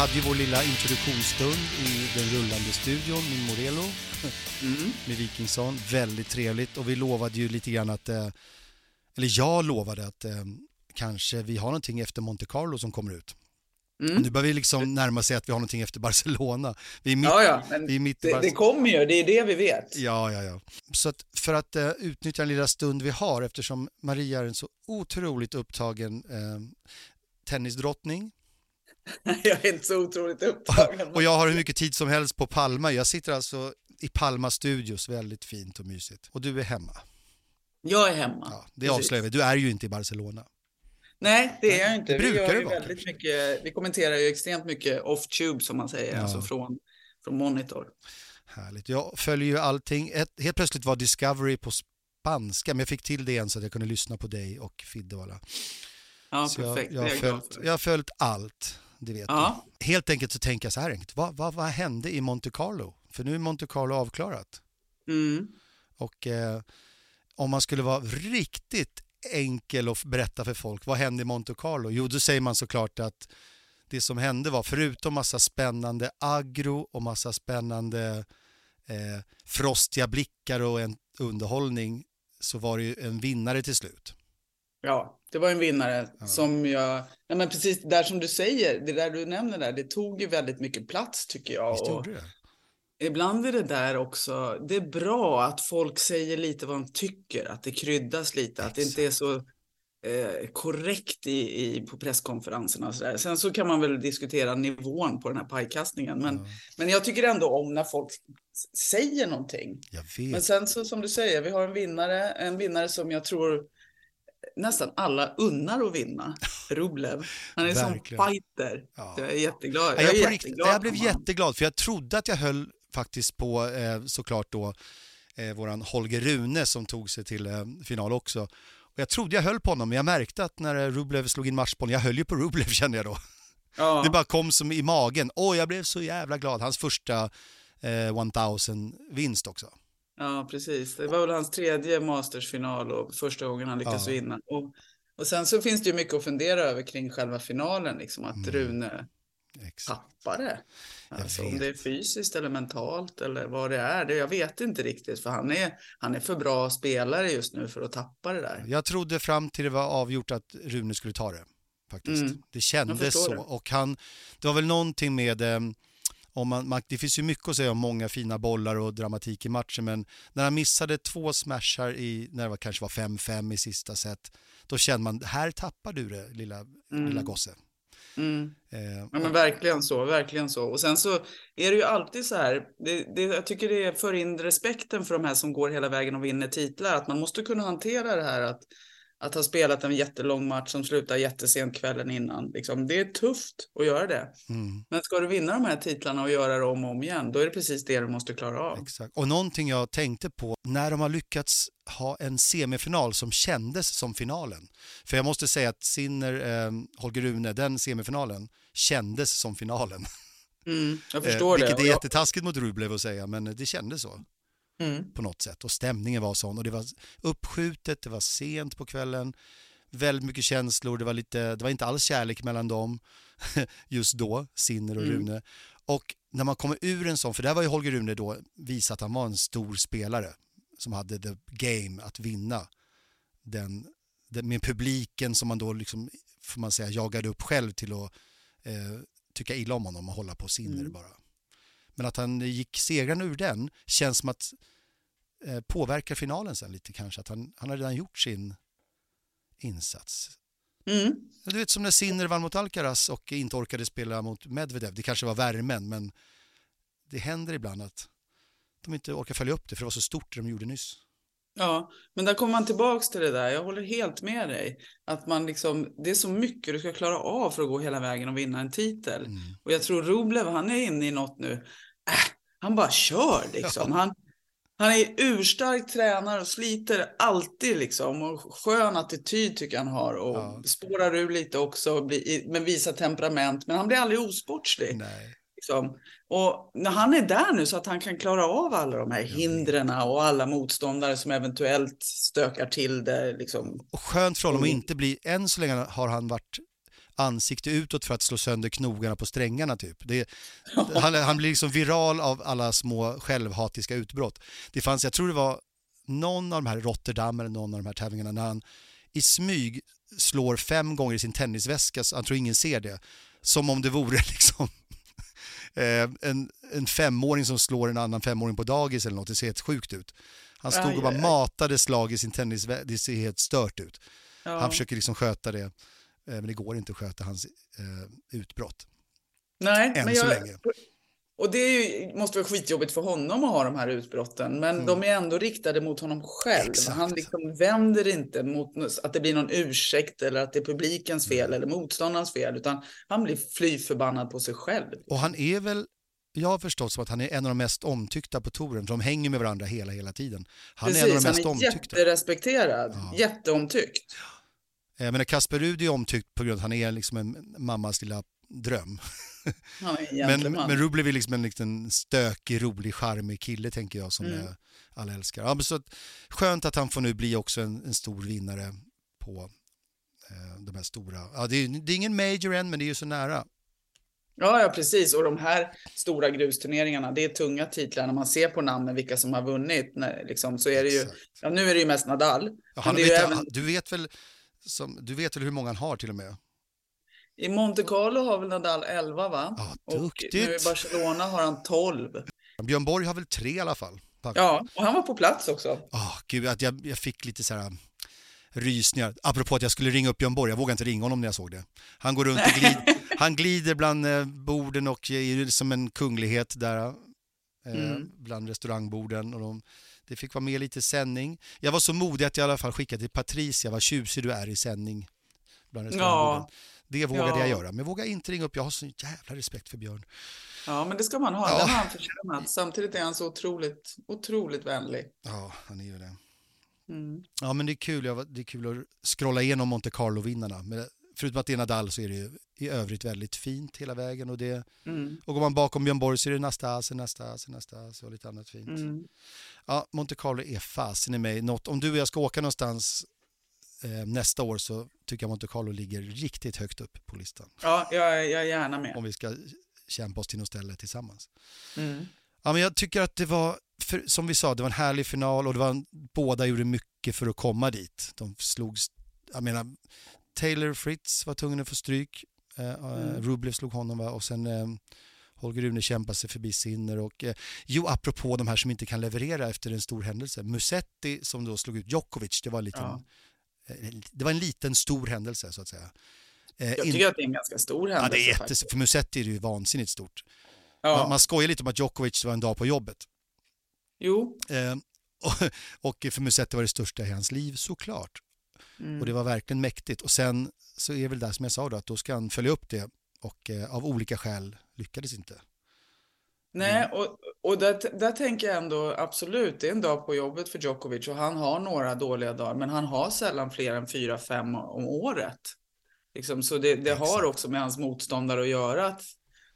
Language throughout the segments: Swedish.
hade ju vår lilla introduktionsstund i den rullande studion med Morello, mm. med Wikingsson. Väldigt trevligt och vi lovade ju lite grann att, eh, eller jag lovade att eh, kanske vi har någonting efter Monte Carlo som kommer ut. Mm. Nu börjar vi liksom närma sig att vi har någonting efter Barcelona. Vi är mitt, ja, ja, vi är mitt det, det kommer ju, det är det vi vet. Ja, ja, ja. Så att för att uh, utnyttja den lilla stund vi har, eftersom Maria är en så otroligt upptagen uh, tennisdrottning. jag är inte så otroligt upptagen. och jag har hur mycket tid som helst på Palma. Jag sitter alltså i Palma Studios, väldigt fint och mysigt. Och du är hemma. Jag är hemma. Ja, det avslöjar vi. Du är ju inte i Barcelona. Nej, det är jag inte. Det brukar vi, det vara, väldigt mycket, vi kommenterar ju extremt mycket off-tube som man säger, ja. alltså från, från monitor. Härligt. Jag följer ju allting. Ett, helt plötsligt var Discovery på spanska, men jag fick till det igen så att jag kunde lyssna på dig och Fiddevalla. Ja, så perfekt. Jag, jag, har följt, jag har följt allt, det vet ja. du. Helt enkelt så tänker jag så här enkelt. Vad, vad, vad hände i Monte Carlo? För nu är Monte Carlo avklarat. Mm. Och eh, om man skulle vara riktigt enkel att berätta för folk. Vad hände i Monte Carlo? Jo, då säger man såklart att det som hände var, förutom massa spännande agro och massa spännande eh, frostiga blickar och en underhållning, så var det ju en vinnare till slut. Ja, det var en vinnare ja. som jag... Nej, men precis där som du säger, det där du nämner där, det tog ju väldigt mycket plats tycker jag. Visst gjorde det ibland är det där också, det är bra att folk säger lite vad de tycker, att det kryddas lite, Exakt. att det inte är så eh, korrekt i, i, på presskonferenserna. Så där. Sen så kan man väl diskutera nivån på den här pajkastningen, men, ja. men jag tycker ändå om när folk säger någonting. Men sen så som du säger, vi har en vinnare, en vinnare som jag tror nästan alla unnar att vinna, Rublev. Han är som fighter. Ja. Jag är jätteglad. Jag, jag, är jätteglad jag blev jätteglad för jag trodde att jag höll faktiskt på eh, såklart då eh, våran Holger Rune som tog sig till eh, final också. Och jag trodde jag höll på honom, men jag märkte att när Rublev slog in matchbollen, jag höll ju på Rublev kände jag då. Ja. Det bara kom som i magen. Åh, jag blev så jävla glad. Hans första eh, 1000-vinst också. Ja, precis. Det var väl hans tredje Masters-final och första gången han lyckades ja. vinna. Och, och sen så finns det ju mycket att fundera över kring själva finalen, liksom att mm. Rune Exakt. tappade. Alltså, om det är fysiskt eller mentalt eller vad det är, det, jag vet inte riktigt. För han är, han är för bra spelare just nu för att tappa det där. Jag trodde fram till det var avgjort att Rune skulle ta det. Faktiskt. Mm. Det kändes så. Det. Och han, det var väl någonting med eh, om man, det finns ju mycket att säga om många fina bollar och dramatik i matchen, men när han missade två smashar i, när det var, kanske var 5-5 i sista set, då kände man, här tappar du det, lilla, mm. lilla gosse. Mm. Eh, ja, men verkligen så, verkligen så. Och sen så är det ju alltid så här, det, det, jag tycker det för in respekten för de här som går hela vägen och vinner titlar, att man måste kunna hantera det här att att ha spelat en jättelång match som slutar jättesent kvällen innan. Liksom, det är tufft att göra det. Mm. Men ska du vinna de här titlarna och göra det om och om igen, då är det precis det du måste klara av. Exakt. Och någonting jag tänkte på, när de har lyckats ha en semifinal som kändes som finalen. För jag måste säga att Sinner, eh, Holger Rune, den semifinalen kändes som finalen. Mm, jag förstår eh, vilket det. är jättetaskigt mot Rublev att säga, men det kändes så mm. på något sätt. Och stämningen var sån och det var uppskjutet, det var sent på kvällen, väldigt mycket känslor, det var, lite, det var inte alls kärlek mellan dem just då, Sinner och mm. Rune. Och när man kommer ur en sån, för där var ju Holger Rune då visat att han var en stor spelare som hade the game att vinna den, den med publiken som man då liksom, får man säga, jagade upp själv till att eh, tycka illa om honom och hålla på Sinner mm. bara. Men att han gick segrande ur den känns som att eh, påverkar finalen sen lite kanske. Att han, han har redan gjort sin insats. Mm. Du vet som när Sinner vann mot Alcaraz och inte orkade spela mot Medvedev. Det kanske var värmen men det händer ibland att de inte orkar följa upp det för det var så stort det de gjorde nyss. Ja, men där kommer man tillbaks till det där. Jag håller helt med dig. Att man liksom, det är så mycket du ska klara av för att gå hela vägen och vinna en titel. Mm. Och jag tror Rublev, han är inne i något nu. Han bara kör liksom. Han, han är urstark tränare och sliter alltid liksom. Och skön attityd tycker han har. Och ja. spårar ur lite också, men visar temperament. Men han blir aldrig osportslig. Nej. Liksom. Och när han är där nu så att han kan klara av alla de här hindren och alla motståndare som eventuellt stökar till det. Liksom. Och skönt för honom att inte bli, än så länge har han varit ansikte utåt för att slå sönder knogarna på strängarna typ. Det, han, han blir liksom viral av alla små självhatiska utbrott. Det fanns, jag tror det var någon av de här Rotterdam eller någon av de här tävlingarna när han i smyg slår fem gånger i sin tennisväska så han tror ingen ser det. Som om det vore liksom eh, en, en femåring som slår en annan femåring på dagis eller något. Det ser helt sjukt ut. Han stod och bara matade slag i sin tennisväska. Det ser helt stört ut. Ja. Han försöker liksom sköta det, men det går inte att sköta hans eh, utbrott. Nej, Än men så jag, länge. Och det ju, måste vara skitjobbigt för honom att ha de här utbrotten, men mm. de är ändå riktade mot honom själv. Exakt. Han liksom vänder inte mot att det blir någon ursäkt eller att det är publikens fel mm. eller motståndarens fel, utan han blir fly förbannad på sig själv. Och han är väl, jag har förstått som att han är en av de mest omtyckta på touren, för de hänger med varandra hela, hela tiden. Han Precis, är en av de mest mest han är omtyckta. jätterespekterad, ja. jätteomtyckt. Jag menar, Kasper Rud är omtyckt på grund av att han är liksom en mammas lilla dröm. men, men Rublev är liksom en liten stökig, rolig, charmig kille tänker jag som mm. alla älskar. Ja, så skönt att han får nu bli också en, en stor vinnare på eh, de här stora. Ja, det, är, det är ingen major än, men det är ju så nära. Ja, ja, precis. Och de här stora grusturneringarna, det är tunga titlar. När man ser på namnen vilka som har vunnit, när, liksom, så är det ju, ja, nu är det ju mest Nadal. Ja, han vet, även... Du vet väl som, du vet väl hur många han har till och med? I Monte Carlo har väl Nadal 11 va? Ja, duktigt. Och nu i Barcelona har han 12. Björn Borg har väl tre i alla fall. Ja, och han var på plats också. Oh, gud, att jag, jag fick lite så här rysningar. Apropå att jag skulle ringa upp Björn Borg, jag vågade inte ringa honom när jag såg det. Han går runt och glider, han glider bland eh, borden och är som en kunglighet där. Eh, mm. Bland restaurangborden. Och de, det fick vara med lite sändning. Jag var så modig att jag i alla fall skickade till Patricia vad tjusig du är i sändning. Bland ja. Det vågade ja. jag göra, men jag vågar inte ringa upp. Jag har så jävla respekt för Björn. Ja, men det ska man ha. Ja. Den har han förtjänat. Samtidigt är han så otroligt, otroligt vänlig. Ja, han är ju det. Mm. Ja, men det är kul. Det är kul att scrolla igenom Monte Carlo-vinnarna. Förutom att det är Nadal så är det i övrigt väldigt fint hela vägen. Och, det, mm. och går man bakom Björn Borg så är det Nastase, Nastase, Nastase och lite annat fint. Mm. Ja, Monte Carlo är fasen i mig något. Om du och jag ska åka någonstans eh, nästa år så tycker jag Monte Carlo ligger riktigt högt upp på listan. Ja, jag, jag är gärna med. Om vi ska kämpa oss till något ställe tillsammans. Mm. Ja, men jag tycker att det var, för, som vi sa, det var en härlig final och det var, båda gjorde mycket för att komma dit. De slogs, jag menar, Taylor Fritz var tvungen att få stryk. Eh, eh, mm. Rublev slog honom va? och sen eh, Holger Rune kämpade sig förbi Sinner och eh, jo, apropå de här som inte kan leverera efter en stor händelse. Musetti som då slog ut Djokovic, det var en liten, ja. eh, det var en liten stor händelse så att säga. Eh, jag tycker in... att det är en ganska stor händelse. Ja, det är jättes... För Musetti är det ju vansinnigt stort. Ja. Man, man skojar lite om att Djokovic var en dag på jobbet. Jo. Eh, och, och för Musetti var det största i hans liv såklart. Mm. Och det var verkligen mäktigt. Och sen så är väl det som jag sa då, att då ska han följa upp det och eh, av olika skäl lyckades inte. Nej, mm. och, och där, där tänker jag ändå absolut, det är en dag på jobbet för Djokovic och han har några dåliga dagar, men han har sällan fler än fyra, fem om året. Liksom, så det, det har också med hans motståndare att göra att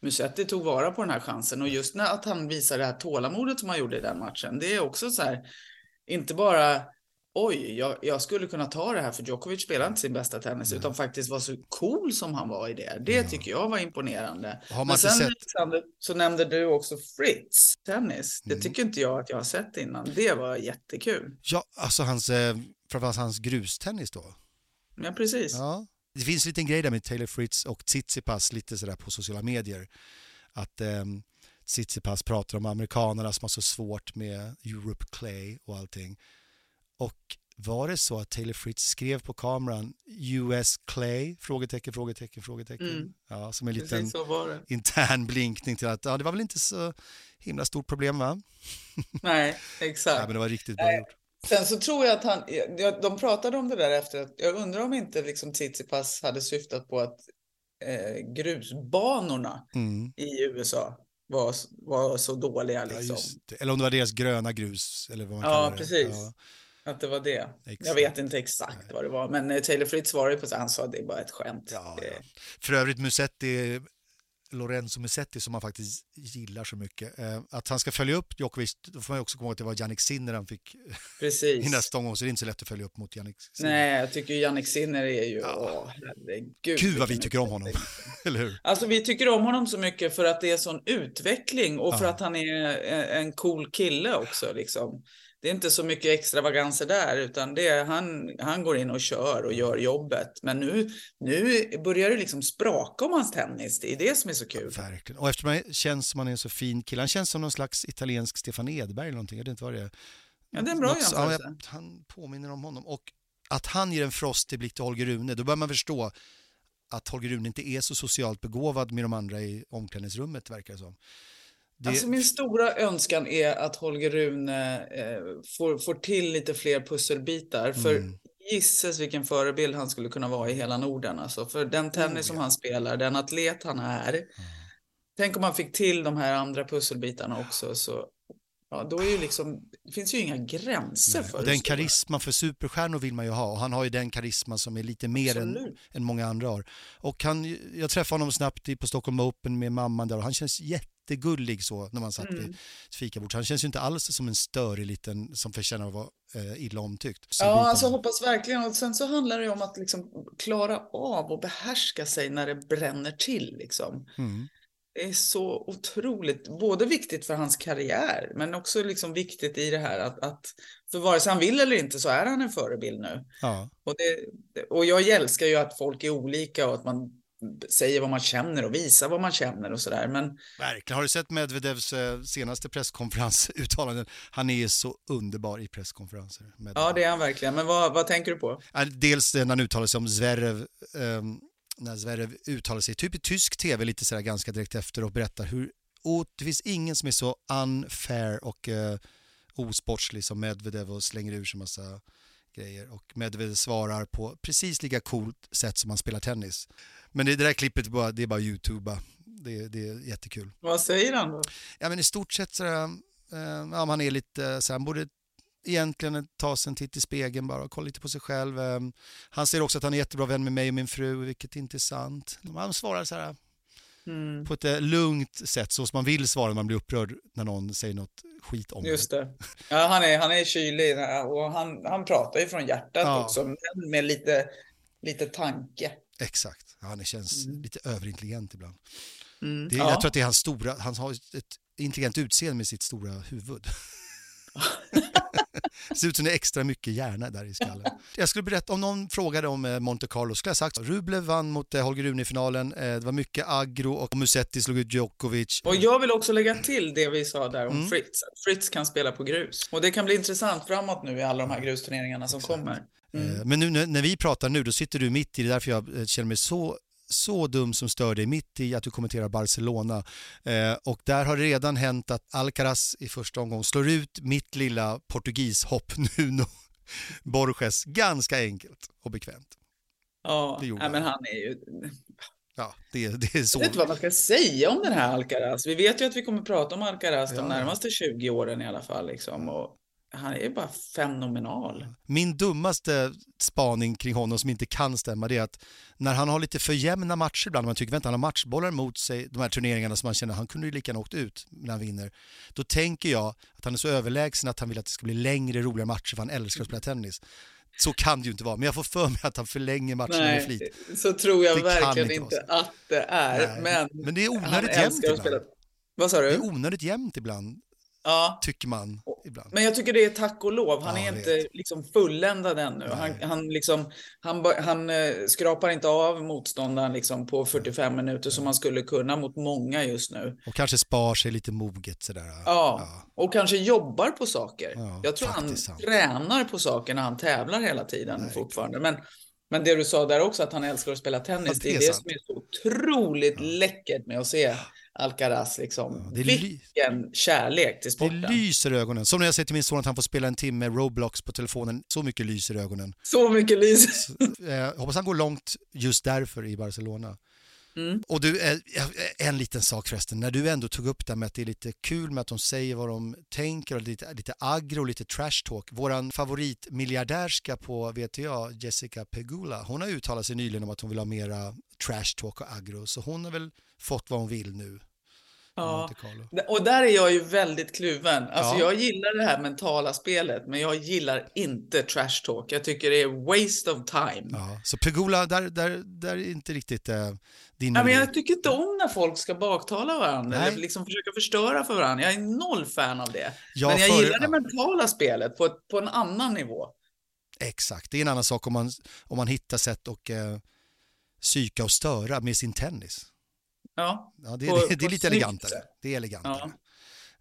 Musetti tog vara på den här chansen och just när att han visar det här tålamodet som han gjorde i den matchen, det är också så här, inte bara oj, jag, jag, skulle kunna ta det här för Djokovic spelar inte sin bästa tennis Nej. utan faktiskt var så cool som han var i det. Det ja. tycker jag var imponerande. Men sen sett... Alexander, så nämnde du också Fritz tennis. Det mm. tycker inte jag att jag har sett innan. Det var jättekul. Ja, alltså hans, eh, framförallt hans grustennis då. Ja, precis. Ja. Det finns en liten grej där med Taylor Fritz och Tsitsipas lite sådär på sociala medier. Att eh, Tsitsipas pratar om amerikanerna som har så svårt med Europe Clay och allting. Och var det så att Taylor Fritz skrev på kameran US Clay? Frågetecken, frågetecken, frågetecken. Mm. Ja, som en liten intern blinkning till att ja, det var väl inte så himla stort problem va? Nej, exakt. ja, men det var riktigt bra gjort. Sen så tror jag att han, de pratade om det där efter att, jag undrar om inte liksom Tsitsipas hade syftat på att eh, grusbanorna mm. i USA var, var så dåliga. Liksom. Ja, eller om det var deras gröna grus. Eller vad man ja, precis. Ja. Att det var det. Exakt. Jag vet inte exakt Nej. vad det var, men eh, Taylor Fritz svarade på det, han sa att det är bara ett skämt. Ja, ja. För övrigt Musetti Lorenzo Musetti som man faktiskt gillar så mycket. Eh, att han ska följa upp Djokovic, då får man också komma ihåg att det var Jannik Sinner han fick Precis. i nästa omgång, så det är inte så lätt att följa upp mot Jannik Sinner. Nej, jag tycker Jannik Sinner är ju, ja. åh herregud. Gud vad vi tycker om honom, eller hur? Alltså vi tycker om honom så mycket för att det är sån utveckling och ja. för att han är en cool kille också liksom det är inte så mycket extravaganser där, utan det är, han, han går in och kör och gör jobbet. Men nu, nu börjar det liksom spraka om hans tennis. Det är det som är så kul. Ja, verkligen. Och eftersom han känns som han är en så fin kille, han känns som någon slags italiensk Stefan Edberg eller någonting, jag vet inte vad det är. Ja, det är en bra jämförelse. Ja, han påminner om honom. Och att han ger en frostig blick till Holger Rune, då börjar man förstå att Holger Rune inte är så socialt begåvad med de andra i omklädningsrummet, verkar det som. Det... Alltså min stora önskan är att Holger Rune eh, får, får till lite fler pusselbitar. Mm. För gisses vilken förebild han skulle kunna vara i hela Norden. Alltså, för den tennis oh, som han spelar, den atlet han är. Mm. Tänk om han fick till de här andra pusselbitarna också. Så, ja, då är ju liksom, det finns ju inga gränser Nej, för och Den karisma för superstjärnor vill man ju ha och han har ju den karisma som är lite mer än, än många andra har. Och han, jag träffade honom snabbt på Stockholm Open med mamman där och han känns jätte jättegullig så när man satt mm. vid fikabordet. Han känns ju inte alls som en störig liten som förtjänar att vara eh, illa omtyckt. Så ja, alltså hoppas verkligen. Och sen så handlar det om att liksom klara av och behärska sig när det bränner till liksom. Mm. Det är så otroligt, både viktigt för hans karriär, men också liksom viktigt i det här att, att för vare sig han vill eller inte så är han en förebild nu. Ja. Och, det, och jag älskar ju att folk är olika och att man säger vad man känner och visar vad man känner och sådär. Men... Verkligen. Har du sett Medvedevs eh, senaste presskonferensuttalanden? Han är så underbar i presskonferenser. Ja, det är han verkligen. Men vad, vad tänker du på? Dels när han uttalar sig om Zverev, um, när Zverev uttalar sig typ i tysk tv lite sådär ganska direkt efter och berättar hur och det finns ingen som är så unfair och uh, osportslig som Medvedev och slänger ur sig massa grejer och Medvedev svarar på precis lika coolt sätt som han spelar tennis. Men det, det där klippet bara, det är bara Youtube. Det, det är jättekul. Vad säger han då? Ja men i stort sett så äh, ja, han är lite så han borde egentligen ta sig en titt i spegeln bara och kolla lite på sig själv. Äh, han säger också att han är jättebra vän med mig och min fru, vilket inte är sant. Han svarar så här mm. på ett äh, lugnt sätt, så som man vill svara när man blir upprörd när någon säger något skit om Just det. Ja, han är, han är kylig och han, han pratar ju från hjärtat ja. också, men med lite, lite tanke. Exakt, han känns mm. lite överintelligent ibland. Mm. Det, ja. Jag tror att det är hans stora, han har ett intelligent utseende med sitt stora huvud. det ser ut som det är extra mycket hjärna där i skallen. Jag skulle berätta, om någon frågade om eh, Monte Carlo skulle jag sagt Rublev vann mot eh, Holger Rune i finalen. Eh, det var mycket aggro och Musetti slog ut Djokovic. Och jag vill också lägga till det vi sa där om mm. Fritz. Fritz kan spela på grus. Och det kan bli intressant framåt nu i alla de här grusturneringarna som Exakt. kommer. Mm. Men nu när vi pratar nu, då sitter du mitt i det, därför jag känner mig så så dum som stör dig mitt i att du kommenterar Barcelona. Eh, och där har det redan hänt att Alcaraz i första omgången slår ut mitt lilla portugishopp Nuno Borges ganska enkelt och bekvämt. Ja, ja men han är ju... Ja, det, det är så. Jag vet inte vad man ska säga om den här Alcaraz. Vi vet ju att vi kommer prata om Alcaraz ja. de närmaste 20 åren i alla fall. Liksom. Och han är bara fenomenal. Min dummaste spaning kring honom som inte kan stämma det är att när han har lite för jämna matcher ibland, man tycker att han har matchbollar mot sig, de här turneringarna som man känner han kunde ju lika gärna åkt ut när han vinner. Då tänker jag att han är så överlägsen att han vill att det ska bli längre, roliga matcher för han älskar att spela tennis. Så kan det ju inte vara, men jag får för mig att han förlänger matcherna med flit. Så tror jag det verkligen inte, inte att det är. Men, men det är onödigt jämnt ibland. Vad sa du? Det är onödigt jämnt ibland. Ja. Tycker man ibland. Men jag tycker det är tack och lov. Han ja, är inte liksom fulländad ännu. Han, han, liksom, han, han uh, skrapar inte av motståndaren liksom på 45 minuter som man skulle kunna mot många just nu. Och kanske spar sig lite moget sådär. Ja, ja. och kanske jobbar på saker. Ja, jag tror han sant. tränar på saker när han tävlar hela tiden Nej, fortfarande. Men, men det du sa där också, att han älskar att spela tennis, det är, det, är det som är så otroligt läckert med att se Alcaraz. Liksom. Ja, Vilken kärlek till sporten. Det lyser i ögonen. Som när jag säger till min son att han får spela en timme Roblox på telefonen. Så mycket lyser i ögonen. Så mycket lyser. Så, eh, hoppas han går långt just därför i Barcelona. Mm. Och du, eh, en liten sak förresten, när du ändå tog upp det med att det är lite kul med att de säger vad de tänker och lite, lite aggro, lite trash talk. Våran favoritmiljardärska på VTA, Jessica Pegula, hon har uttalat sig nyligen om att hon vill ha mera trash talk och aggro, så hon har väl fått vad hon vill nu. Ja, och där är jag ju väldigt kluven. Alltså Ja. jag gillar det här mentala spelet, men jag gillar inte trash talk. Jag tycker det är waste of time. Ja. Ja, så Pegula, där, där, där är inte riktigt eh, din men melodi. jag tycker inte om när folk ska baktala varandra Nej. eller liksom försöka förstöra för varandra. Jag är noll fan av det. Ja, men jag för- gillar det ja. mentala spelet på, på en annan nivå. Exakt, det är en annan sak om man, om man hittar sätt att eh, psyka och störa med sin tennis. Ja, Ja, det, På- det, det är lite elegantare. Det är elegantare. Ja.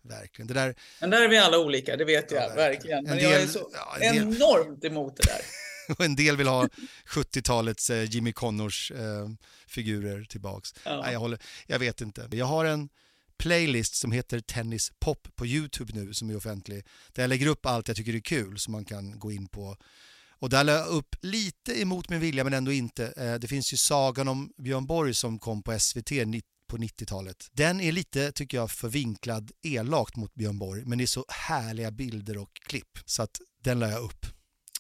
Verkligen. Det där, men där är vi alla olika, det vet jag Ja, verkligen. verkligen. Men En jag är del- så ja, del- enormt emot det där. och en del vill ha 70-talets eh, Jimmy Connors eh, figurer tillbaks. Ja. Nej, jag, håller, jag vet inte. Jag har en playlist som heter Tennis Pop på Youtube nu som är offentlig. Där jag lägger upp allt jag tycker är kul som man kan gå in på. Och där la jag upp lite emot min vilja men ändå inte. Eh, Det finns ju Sagan om Björn Borg som kom på SVT på 90-talet. Den är lite, tycker jag, förvinklad elakt mot Björn Borg men det är så härliga bilder och klipp så att den la jag upp.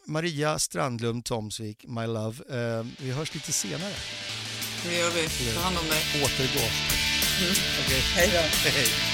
Maria Strandlund Tomsvik, My Love. Eh, vi hörs lite senare. Det gör vi. Ta hand om dig. Återgå. Mm. Okej, Hej då. hej.